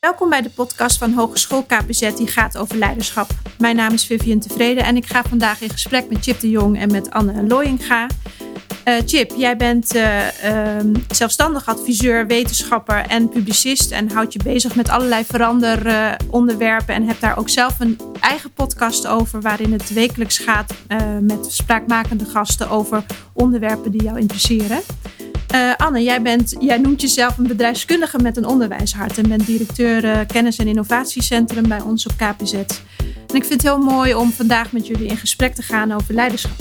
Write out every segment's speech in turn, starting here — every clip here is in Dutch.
Welkom bij de podcast van Hogeschool KPZ die gaat over leiderschap. Mijn naam is Vivian Tevreden en ik ga vandaag in gesprek met Chip de Jong en met Anne Looyinga. Uh, Chip, jij bent uh, um, zelfstandig adviseur, wetenschapper en publicist en houdt je bezig met allerlei veranderonderwerpen en hebt daar ook zelf een eigen podcast over waarin het wekelijks gaat uh, met spraakmakende gasten over onderwerpen die jou interesseren. Uh, Anne, jij, bent, jij noemt jezelf een bedrijfskundige met een onderwijshart en bent directeur uh, Kennis- en Innovatiecentrum bij ons op KPZ. En ik vind het heel mooi om vandaag met jullie in gesprek te gaan over leiderschap.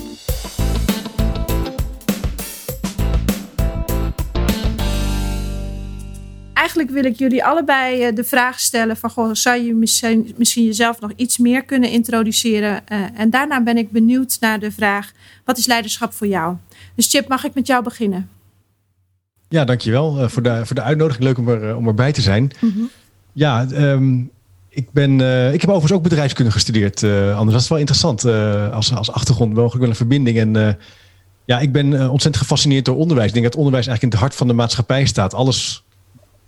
Eigenlijk wil ik jullie allebei uh, de vraag stellen van, goh, zou je misschien, misschien jezelf nog iets meer kunnen introduceren? en daarna ben ik benieuwd naar de vraag, wat is leiderschap voor jou? Dus Chip, mag ik met jou beginnen? Ja, dankjewel uh, voor, de, voor de uitnodiging. Leuk om, er, om erbij te zijn. Mm -hmm. Ja, um, ik, ben, uh, ik heb overigens ook bedrijfskunde gestudeerd. Uh, anders dat is wel interessant als, als achtergrond. Wel wel een verbinding. En ja, ik ben ontzettend gefascineerd door onderwijs. Ik denk dat onderwijs eigenlijk in het hart van de maatschappij staat. Alles,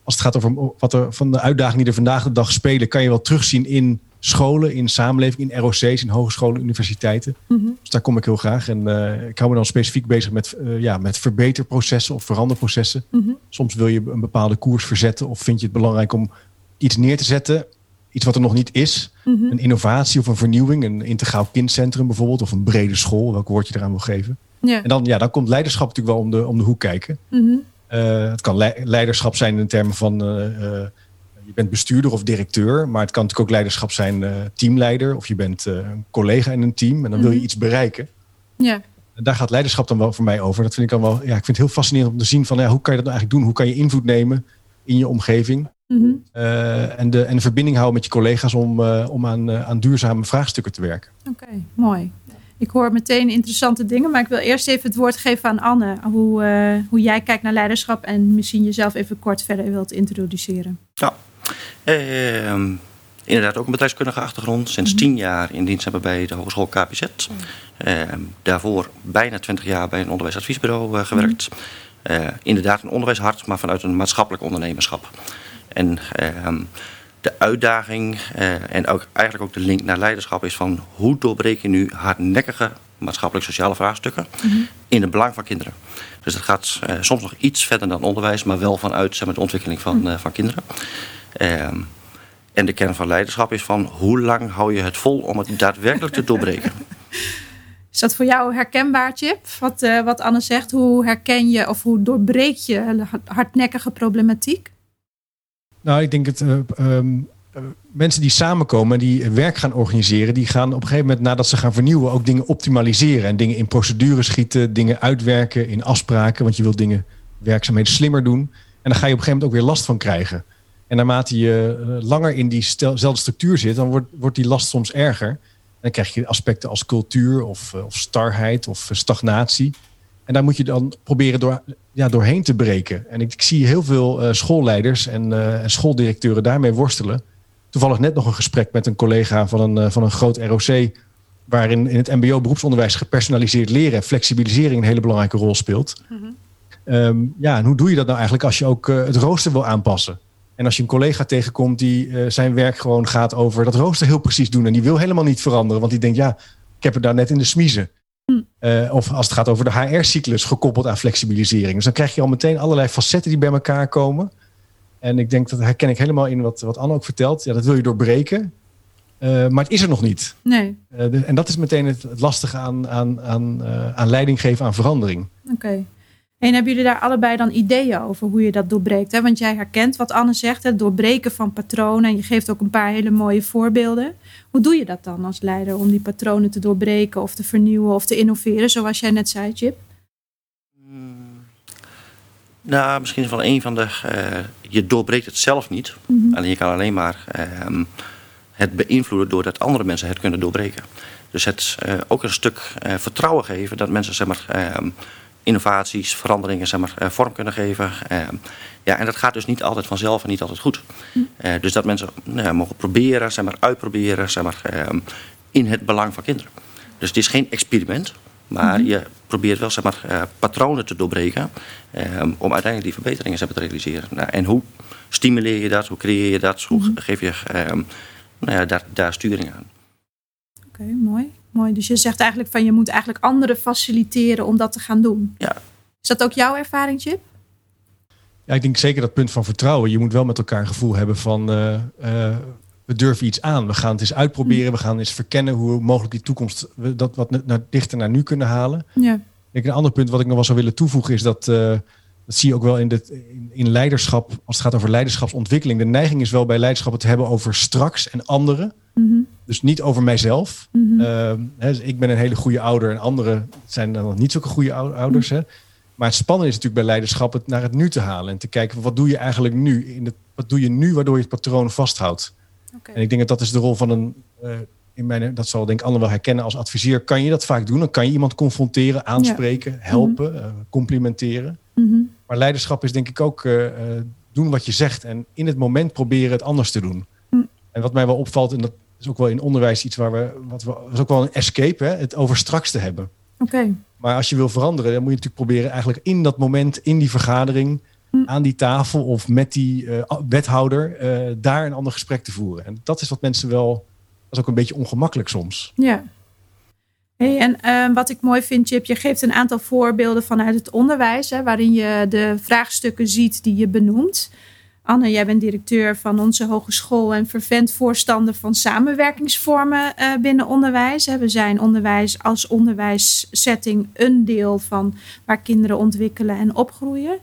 als het gaat over wat er van de uitdagingen die er vandaag de dag spelen, kan je wel terugzien in scholen, in samenleving, in ROC's, in hogescholen, universiteiten. Mm -hmm. Dus daar kom ik heel graag. En uh, ik hou me dan specifiek bezig met, uh, ja, met verbeterprocessen of veranderprocessen. Mm -hmm. Soms wil je een bepaalde koers verzetten of vind je het belangrijk om iets neer te zetten. Iets wat er nog niet is. Mm -hmm. Een innovatie of een vernieuwing. Een integraal kindcentrum bijvoorbeeld. Of een brede school, welk woord je eraan wil geven. En dan, ja, dan komt leiderschap natuurlijk wel om de, om de hoek kijken. Uh, het kan le leiderschap zijn in termen van je bent bestuurder of directeur, maar het kan natuurlijk ook leiderschap zijn teamleider of je bent een collega in een team en dan wil je iets bereiken. Ja. En daar gaat leiderschap dan wel voor mij over. Dat vind ik dan wel, ja, ik vind het heel fascinerend om te zien van ja, hoe kan je dat nou eigenlijk doen? Hoe kan je invloed nemen in je omgeving? Mm -hmm. uh, en, de, en de verbinding houden met je collega's om, om aan, aan duurzame vraagstukken te werken. Oké, okay, mooi. Ik hoor meteen interessante dingen, maar ik wil eerst even het woord geven aan Anne. Hoe, uh, hoe jij kijkt naar leiderschap en misschien jezelf even kort verder wilt introduceren. Ja, uh, inderdaad ook een bedrijfskundige achtergrond. Sinds tien jaar in dienst hebben bij de Hogeschool KPZ. Uh, daarvoor bijna twintig jaar bij een onderwijsadviesbureau uh, gewerkt. Uh, inderdaad een onderwijshart, maar vanuit een maatschappelijk ondernemerschap. En ehm, de uitdaging en ook, eigenlijk ook de link naar leiderschap is van hoe doorbreek je nu hardnekkige maatschappelijk-sociale vraagstukken mm -hmm. in het belang van kinderen. Dus dat gaat uh, soms nog iets verder dan onderwijs, maar wel vanuit zeg maar, de ontwikkeling van, uh, van kinderen. Uh, en de kern van leiderschap is van hoe lang hou je het vol om het daadwerkelijk te doorbreken. Is dat voor jou herkenbaar, Chip? Wat, wat Anne zegt, hoe herken je of hoe doorbreek je hardnekkige problematiek? Nou, ik denk het. Um mensen die samenkomen, die werk gaan organiseren, die gaan op een gegeven moment, nadat ze gaan vernieuwen, ook dingen optimaliseren. En dingen in procedures schieten, dingen uitwerken in afspraken. Want je wilt dingen, werkzaamheden slimmer doen. En dan ga je op een gegeven moment ook weer last van krijgen. En naarmate je langer in diezelfde structuur zit, dan wordt, wordt die last soms erger. Dan krijg je aspecten als cultuur of, of starheid of stagnatie. En daar moet je dan proberen door, ja, doorheen te breken. En ik, ik zie heel veel uh, schoolleiders en, uh, en schooldirecteuren daarmee worstelen toevallig net nog een gesprek met een collega van een, uh, van een groot ROC. Waarin in het MBO beroepsonderwijs gepersonaliseerd leren en flexibilisering een hele belangrijke rol speelt. Mm -hmm. um, ja, en hoe doe je dat nou eigenlijk als je ook het rooster wil aanpassen? En als je een collega tegenkomt die zijn werk gewoon gaat over dat rooster heel precies doen. En die wil helemaal niet veranderen, want die denkt, ja, ik heb het daar net in de smiezen. Mm. of als het gaat over de HR-cyclus gekoppeld aan flexibilisering. Dus dan krijg je al meteen allerlei facetten die bij elkaar komen. En ik denk dat herken ik helemaal in wat, wat Anne ook vertelt. Ja, dat wil je doorbreken. Uh, maar het is er nog niet. Nee. Uh, de, en dat is meteen het, het lastige aan, aan, aan, aan leiding geven aan verandering. Oké. Okay. En hebben jullie daar allebei dan ideeën over hoe je dat doorbreekt? Hè? Want jij herkent wat Anne zegt, het doorbreken van patronen. En je geeft ook een paar hele mooie voorbeelden. Hoe doe je dat dan als leider om die patronen te doorbreken of te vernieuwen of te innoveren, zoals jij net zei, Chip? Nou, misschien is wel een van de. Uh, je doorbreekt het zelf niet. Mm -hmm. Alleen je kan alleen maar uh, het beïnvloeden doordat andere mensen het kunnen doorbreken. Dus het uh, ook een stuk vertrouwen geven dat mensen zeg maar, ehm, innovaties, veranderingen zeg maar, vorm kunnen geven. Ehm, ja, en dat gaat dus niet altijd vanzelf en niet altijd goed. Mm -hmm. dus dat mensen nou mogen proberen, zeg maar, uitproberen zeg maar, in het belang van kinderen. Dus het is geen experiment. Maar je probeert wel zeg maar, patronen te doorbreken om uiteindelijk die verbeteringen zeg maar, te realiseren. Nou, en hoe stimuleer je dat? Hoe creëer je dat? Hoe geef je nou ja, daar, daar sturing aan? Oké, mooi. Mooi. Dus je zegt eigenlijk van je moet eigenlijk anderen faciliteren om dat te gaan doen. Ja. Is dat ook jouw ervaring, Chip? Ja, ik denk zeker dat punt van vertrouwen. Je moet wel met elkaar een gevoel hebben van uh, uh, we durven iets aan. We gaan het eens uitproberen. We gaan eens verkennen hoe mogelijk die toekomst we dat wat naar, dichter naar nu kunnen halen. Ja. Ik denk een ander punt wat ik nog wel zou willen toevoegen is dat uh, dat zie je ook wel in, de, in, in, leiderschap, als het gaat over leiderschapsontwikkeling. De neiging is wel bij leiderschap het hebben over straks en anderen. Mm Dus niet over mijzelf. Mm -hmm. uh, hè, dus ik ben een hele goede ouder en anderen zijn dan niet zulke goede ouders. Hè. Maar het spannende is natuurlijk bij leiderschap het naar het nu te halen. En te kijken, wat doe je eigenlijk nu? In het, wat doe je nu waardoor je het patroon vasthoudt? Okay. En ik denk dat dat is de rol van een... Uh, in mijn, dat zal denk ik Anne wel herkennen als adviseur. Kan je dat vaak doen? Dan kan je iemand confronteren, aanspreken, ja. helpen, uh, complimenteren. Maar leiderschap is denk ik ook uh, doen wat je zegt. En in het moment proberen het anders te doen. En wat mij wel opvalt, en dat is ook wel in onderwijs iets waar we... Wat we is ook wel een escape, hè? het over straks te hebben. Oké. Okay. Maar als je wil veranderen, dan moet je natuurlijk proberen eigenlijk in dat moment, in die vergadering, Mm. aan die tafel of met die uh, wethouder, uh, daar een ander gesprek te voeren. En dat is wat mensen wel, dat is ook een beetje ongemakkelijk soms. Ja. Hey, en uh, wat ik mooi vind, Chip, je geeft een aantal voorbeelden vanuit het onderwijs, hè, waarin je de vraagstukken ziet die je benoemt. Anne, jij bent directeur van onze hogeschool en vervent voorstander van samenwerkingsvormen uh, binnen onderwijs. We zijn onderwijs als onderwijssetting een deel van waar kinderen ontwikkelen en opgroeien.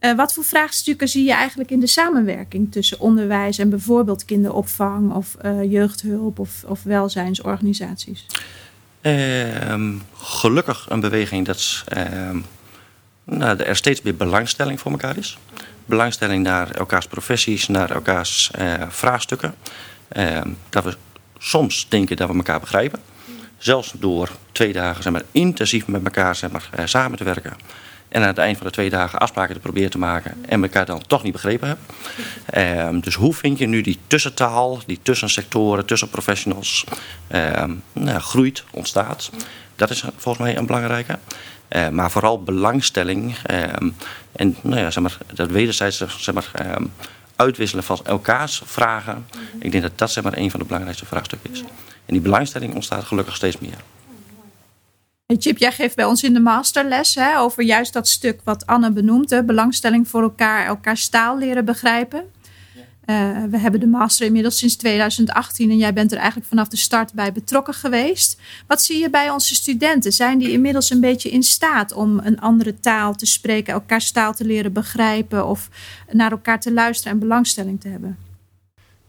Uh, wat voor vraagstukken zie je eigenlijk in de samenwerking tussen onderwijs en bijvoorbeeld kinderopvang of uh, jeugdhulp of, welzijnsorganisaties? Uh, gelukkig een beweging dat nou, er steeds meer belangstelling voor elkaar is. Belangstelling naar elkaars professies, naar elkaars uh, vraagstukken. Uh, dat we soms denken dat we elkaar begrijpen. Zelfs door twee dagen zeg maar, intensief met elkaar zeg maar, uh, samen te werken. En aan het eind van de twee dagen afspraken te proberen te maken. En elkaar dan toch niet begrepen hebben. Uh, dus hoe vind je nu die tussentaal, die tussensectoren, tussenprofessionals nou, groeit, ontstaat. Dat is volgens mij een belangrijke. Uh, maar vooral belangstelling um, en nou ja, zeg maar, dat wederzijds zeg maar, um, uitwisselen van elkaars vragen. Mm -hmm. Ik denk dat dat zeg maar, een van de belangrijkste vraagstukken is. Ja. En die belangstelling ontstaat gelukkig steeds meer. Hey Chip, jij geeft bij ons in de masterles hè, over juist dat stuk wat Anne benoemt. Hè, belangstelling voor elkaar, elkaars taal leren begrijpen. Uh, we hebben de master inmiddels sinds 2018 en jij bent er eigenlijk vanaf de start bij betrokken geweest. Wat zie je bij onze studenten? Zijn die inmiddels een beetje in staat om een andere taal te spreken, elkaars taal te leren begrijpen of naar elkaar te luisteren en belangstelling te hebben?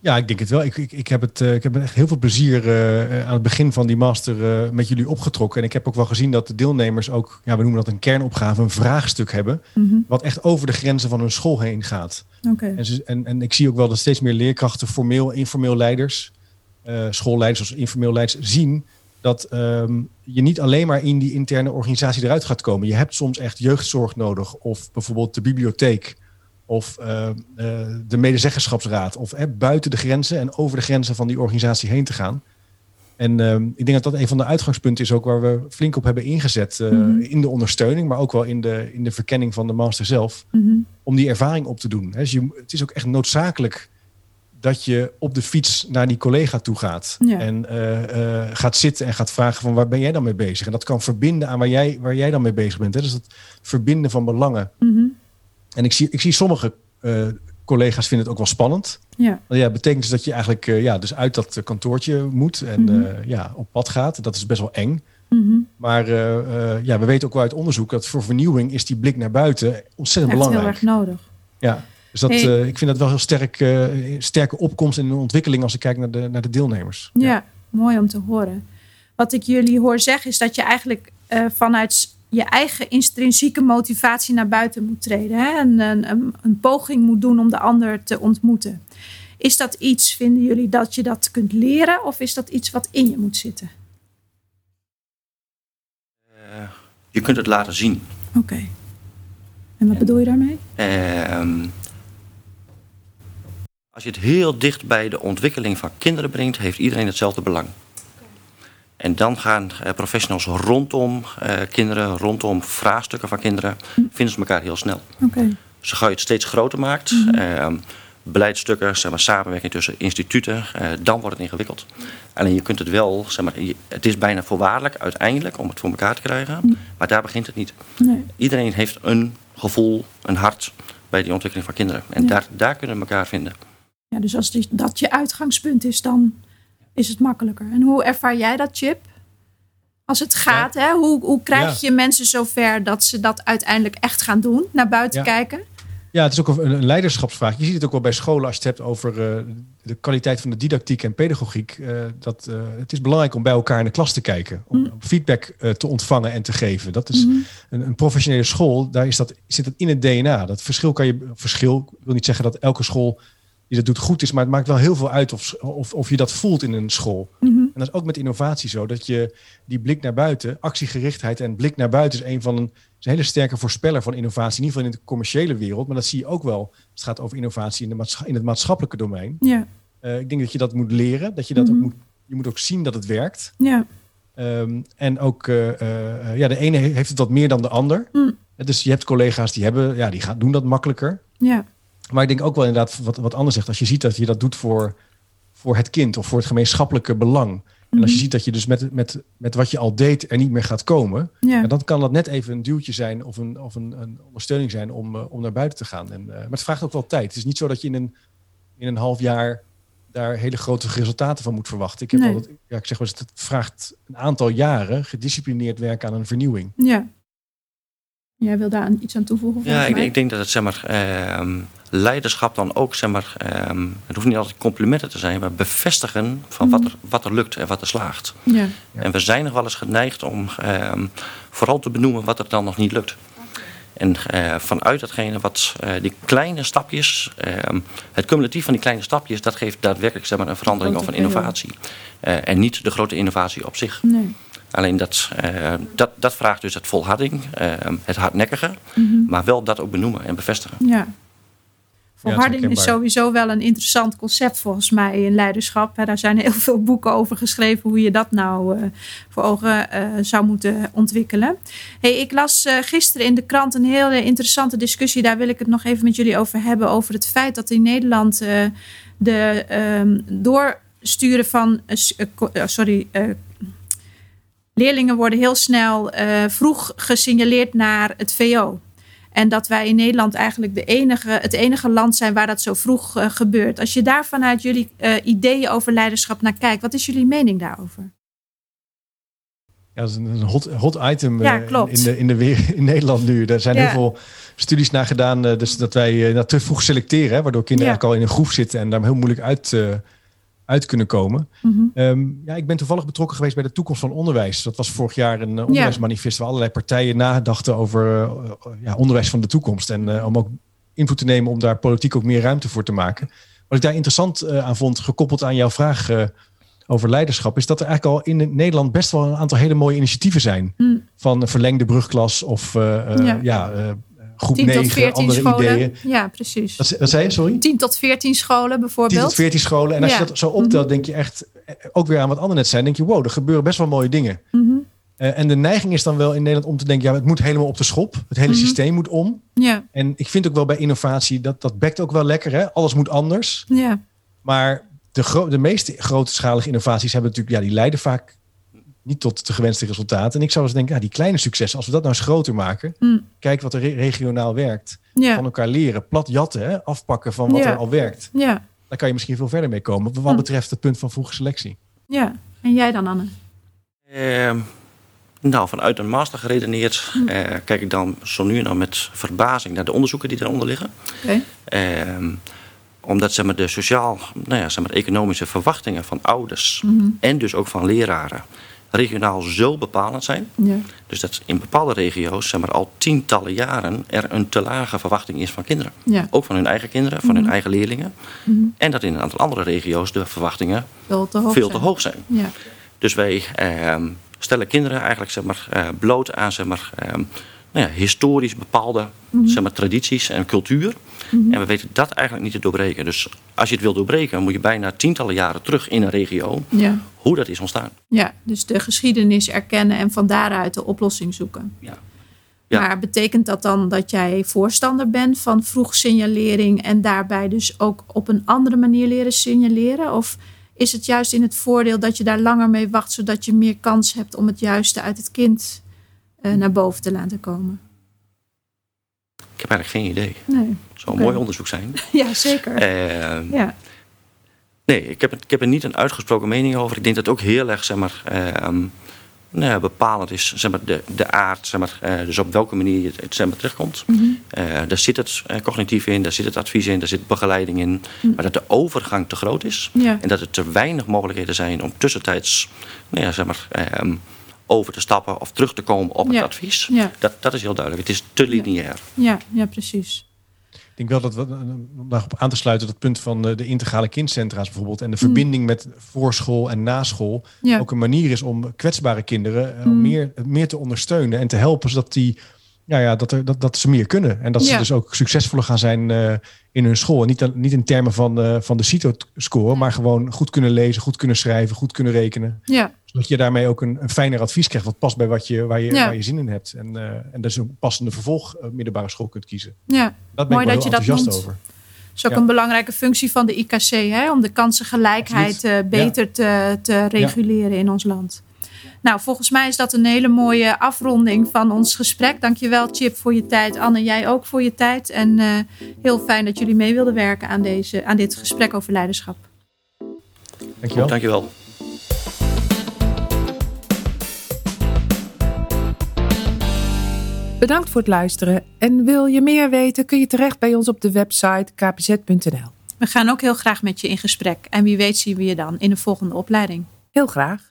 Ja, ik denk het wel. Ik, ik, ik, heb, het, uh, ik heb echt heel veel plezier uh, aan het begin van die master uh, met jullie opgetrokken. En ik heb ook wel gezien dat de deelnemers ook, ja, we noemen dat een kernopgave, een vraagstuk hebben. Mm -hmm. Wat echt over de grenzen van hun school heen gaat. Okay. En, ze, en, en ik zie ook wel dat steeds meer leerkrachten, formeel, informeel leiders, schoolleiders als informeel leiders, zien dat um, je niet alleen maar in die interne organisatie eruit gaat komen. Je hebt soms echt jeugdzorg nodig of bijvoorbeeld de bibliotheek of uh, uh, de medezeggenschapsraad. Of buiten de grenzen en over de grenzen van die organisatie heen te gaan. En ik denk dat dat een van de uitgangspunten is ook waar we flink op hebben ingezet. Mm -hmm. In de ondersteuning, maar ook wel in de, in de verkenning van de master zelf. Mm -hmm. Om die ervaring op te doen. Dus je, het is ook echt noodzakelijk dat je op de fiets naar die collega toe gaat. Ja. En gaat zitten en gaat vragen van waar ben jij dan mee bezig? En dat kan verbinden aan waar jij, waar jij dan mee bezig bent. Hè? Dus dat verbinden van belangen. Mm -hmm. En ik zie, ik zie sommige uh, collega's vinden het ook wel spannend. Ja. Want ja, betekent dus dat je eigenlijk uh, ja, dus uit dat kantoortje moet en Mhm. mm -hmm. ja, op pad gaat. Dat is best wel eng. Mm -hmm. Maar ja, we weten ook wel uit onderzoek dat voor vernieuwing is die blik naar buiten ontzettend Echt belangrijk. heel erg nodig. Ja. Dus dat, hey. ik vind dat wel heel sterk, sterke opkomst de ontwikkeling als ik kijk naar de, naar de deelnemers. Ja, ja, mooi om te horen. Wat ik jullie hoor zeggen is dat je eigenlijk vanuit je eigen intrinsieke motivatie naar buiten moet treden. Hè? En een, een, een, poging moet doen om de ander te ontmoeten. Is dat iets, vinden jullie, dat je dat kunt leren? Of is dat iets wat in je moet zitten? Uh, je kunt het laten zien. Oké. Okay. En wat en, bedoel je daarmee? Uh, als je het heel dicht bij de ontwikkeling van kinderen brengt, heeft iedereen hetzelfde belang. En dan gaan eh, professionals rondom eh, kinderen, rondom vraagstukken van kinderen, vinden ze elkaar heel snel. Oké. Dus ga je het steeds groter maakt, ehm, beleidsstukken, zeg maar, samenwerking tussen instituten, eh, dan wordt het ingewikkeld. Alleen je kunt het wel, zeg maar, het is bijna voorwaardelijk uiteindelijk om het voor elkaar te krijgen, maar daar begint het niet. Nee. Iedereen heeft een gevoel, een hart bij die ontwikkeling van kinderen. En Ja. daar, daar kunnen we elkaar vinden. Ja, dus als dat je uitgangspunt is, dan is het makkelijker. En hoe ervaar jij dat, Chip? Als het gaat, hè? Hoe, hoe krijg je mensen zover dat ze dat uiteindelijk echt gaan doen? Naar buiten Ja. kijken? Ja, het is ook een, een leiderschapsvraag. Je ziet het ook wel bij scholen als je het hebt over eh, de kwaliteit van de didactiek en pedagogiek. eh, dat, eh, het is belangrijk om bij elkaar in de klas te kijken. Om Mm. feedback te ontvangen en te geven. Dat is Mhm. een, een professionele school, daar is dat, zit dat in het DNA. Dat verschil kan je. Verschil, ik wil niet zeggen dat elke school die dat doet goed is, maar het maakt wel heel veel uit of, of, of je dat voelt in een school. Mhm. En dat is ook met innovatie zo, dat je die blik naar buiten, actiegerichtheid en blik naar buiten is een van een, is een hele sterke voorspeller van innovatie. In ieder geval in de commerciële wereld, maar dat zie je ook wel. als Het gaat over innovatie in, de in het maatschappelijke domein. Ja, Eh, ik denk dat je dat moet leren, dat je dat Mhm. ook moet, je moet ook zien dat het werkt. ja, Ehm, en ook, eh, eh, ja, de ene he- heeft het wat meer dan de ander. Mm. Dus je hebt collega's die hebben, ja, die gaan doen dat makkelijker. ja. Maar ik denk ook wel inderdaad wat, wat anders zegt. Als je ziet dat je dat doet voor, voor het kind of voor het gemeenschappelijke belang. En als je Mhm. ziet dat je dus met, met, met wat je al deed er niet meer gaat komen. ja. Dan kan dat net even een duwtje zijn of een, of een, een ondersteuning zijn om, eh, om naar buiten te gaan. En, eh, maar het vraagt ook wel tijd. Het is niet zo dat je in een, in een half jaar daar hele grote resultaten van moet verwachten. Ik, heb Nee. altijd, ja, ik zeg wel eens, het vraagt een aantal jaren gedisciplineerd werken aan een vernieuwing. ja. Jij wil daar iets aan toevoegen? Ja, ik, mij? ik denk dat het zeg maar, ehm, leiderschap dan ook, zeg maar, ehm, het hoeft niet altijd complimenten te zijn, maar bevestigen van wat, er, wat er lukt en wat er slaagt. Ja, Ja. En we zijn nog wel eens geneigd om ehm, vooral te benoemen wat er dan nog niet lukt. En eh, vanuit datgene wat eh, die kleine stapjes, ehm, het cumulatief van die kleine stapjes, dat geeft daadwerkelijk zeg maar, een verandering of een innovatie. Eh, en niet de grote innovatie op zich. nee. Alleen dat, eh, dat, dat vraagt dus het volharding, ehm, het hardnekkige, Mhm. maar wel dat ook benoemen en bevestigen. Ja. Volharding is sowieso wel een interessant concept volgens mij in leiderschap. Hè, Daar zijn heel veel boeken over geschreven hoe je dat nou eh, voor ogen eh, zou moeten ontwikkelen. Hey, ik las eh, gisteren in de krant een hele interessante discussie. Daar wil ik het nog even met jullie over hebben. Over het feit dat in Nederland eh, de ehm, doorsturen van. eh, eh, eh, sorry. Leerlingen worden heel snel eh, vroeg gesignaleerd naar het VO. En dat wij in Nederland eigenlijk de enige, het enige land zijn waar dat zo vroeg eh, gebeurt. Als je daar vanuit jullie eh, ideeën over leiderschap naar kijkt, wat is jullie mening daarover? Ja, dat is een hot, hot item Ja, klopt. in, de, in, de, weer- in Nederland nu. Er zijn Ja. heel veel studies naar gedaan. dus dat wij nou, te vroeg selecteren. Hè, waardoor kinderen Ja. eigenlijk al in een groef zitten en daar heel moeilijk uit, uit kunnen komen. Mhm. Ehm, ja, ik ben toevallig betrokken geweest bij de toekomst van onderwijs. Dat was vorig jaar een eh, onderwijsmanifest waar allerlei partijen nadachten over eh, ja, onderwijs van de toekomst. En eh, om ook invloed te nemen om daar politiek ook meer ruimte voor te maken. Wat ik daar interessant aan vond, gekoppeld aan jouw vraag over leiderschap, is dat er eigenlijk al in Nederland best wel een aantal hele mooie initiatieven zijn. Mm. Van verlengde brugklas of Ja. ja. Groep 10 tot 9, 14 andere scholen. ideeën. Ja, precies. Wat, wat zei je, sorry? 10 tot 14 scholen 10 bijvoorbeeld. tot 14 scholen. En als Ja. je dat zo optelt, denk je echt eh, ook weer aan wat anderen net zijn. Denk je, wow, er gebeuren best wel mooie dingen. Mhm. Eh, en de neiging is dan wel in Nederland om te denken, ja, het moet helemaal op de schop. Het hele Mhm. systeem moet om. Ja, En ik vind ook wel bij innovatie, dat, dat bekt ook wel lekker. Hè? Alles moet anders. ja, Maar de, de meeste grootschalige innovaties hebben natuurlijk, ja, die leiden vaak niet tot de gewenste resultaten. En ik zou eens denken, ja, die kleine successen, als we dat nou eens groter maken. Mm. Kijk wat er re- regionaal werkt. Van ja, elkaar leren. Plat jatten, hè? afpakken van wat Ja. er al werkt. ja, Daar kan je misschien veel verder mee komen. Wat Hm. betreft het punt van vroege selectie. ja. En jij dan, Anne? Ehm, nou, vanuit een master geredeneerd eh, kijk ik dan zo nu en dan met verbazing naar de onderzoeken die eronder liggen. Oké. Ehm, omdat zeg maar, de sociaal, nou ja, zeg maar, economische verwachtingen van ouders en dus ook van leraren regionaal zo bepalend zijn. Ja, Dus dat in bepaalde regio's zeg maar, al tientallen jaren er een te lage verwachting is van kinderen. ja. Ook van hun eigen kinderen, van Mhm. hun eigen leerlingen. Mhm. En dat in een aantal andere regio's de verwachtingen Veel te hoog veel zijn. te hoog zijn. Ja, Dus wij ehm, stellen kinderen eigenlijk zeg maar, eh, bloot aan zeg maar, ehm, nou ja, historisch bepaalde Mhm. zeg maar, tradities en cultuur. En we weten dat eigenlijk niet te doorbreken. Dus als je het wil doorbreken, moet je bijna tientallen jaren terug in een regio Ja. hoe dat is ontstaan. ja, dus de geschiedenis erkennen en van daaruit de oplossing zoeken. Ja. Ja. Maar betekent dat dan dat jij voorstander bent van vroeg signalering en daarbij dus ook op een andere manier leren signaleren? Of is het juist in het voordeel dat je daar langer mee wacht, zodat je meer kans hebt om het juiste uit het kind eh, naar boven te laten komen? Ik heb eigenlijk geen idee. Nee. Het zou een mooi onderzoek zijn. Ja, zeker. Eh, Ja. Nee, ik heb, ik heb er niet een uitgesproken mening over. Ik denk dat het ook heel erg zeg maar, ehm, nou ja, bepalend is zeg maar, de, de aard. Zeg maar, eh, dus op welke manier je het, het zeg maar, terechtkomt. Mhm. Eh, daar zit het eh, cognitief in, daar zit het advies in, daar zit begeleiding in. Maar dat de overgang te groot is. Ja. En dat er te weinig mogelijkheden zijn om tussentijds nou ja, zeg maar, ehm, over te stappen of terug te komen op het Ja. advies. Ja. Dat, dat is heel duidelijk. Het is te lineair. Ja, ja, precies. Ik denk wel dat we, om daarop aan te sluiten, dat punt van de, de integrale kindcentra's bijvoorbeeld en de Mm. verbinding met voorschool en naschool Ja. ook een manier is om kwetsbare kinderen eh, Mm. meer, meer te ondersteunen en te helpen zodat die ja, ja, dat, er, dat, dat ze meer kunnen. En dat ze Ja. dus ook succesvoller gaan zijn eh, in hun school. En niet, niet in termen van, eh, van de CITO-score, maar gewoon goed kunnen lezen, goed kunnen schrijven, goed kunnen rekenen. Ja, Zodat je daarmee ook een, een fijner advies krijgt wat past bij wat je, waar, je, Ja. waar je zin in hebt. En, eh, en dus een passende vervolg eh, middelbare school kunt kiezen. ja. Daar ben Mooi ik wel dat je dat enthousiast noemt. over. Dat is ook Ja. een belangrijke functie van de IKC, hè? om de kansengelijkheid eh, beter te, te reguleren in ons land. Nou, volgens mij is dat een hele mooie afronding van ons gesprek. Dankjewel Chip voor je tijd. Anne, jij ook voor je tijd. En eh, heel fijn dat jullie mee wilden werken aan, deze, aan dit gesprek over leiderschap. Dankjewel. Dankjewel. Bedankt voor het luisteren. En wil je meer weten, kun je terecht bij ons op de website kpz.nl. We gaan ook heel graag met je in gesprek. En wie weet zien we je dan in de volgende opleiding. Heel graag.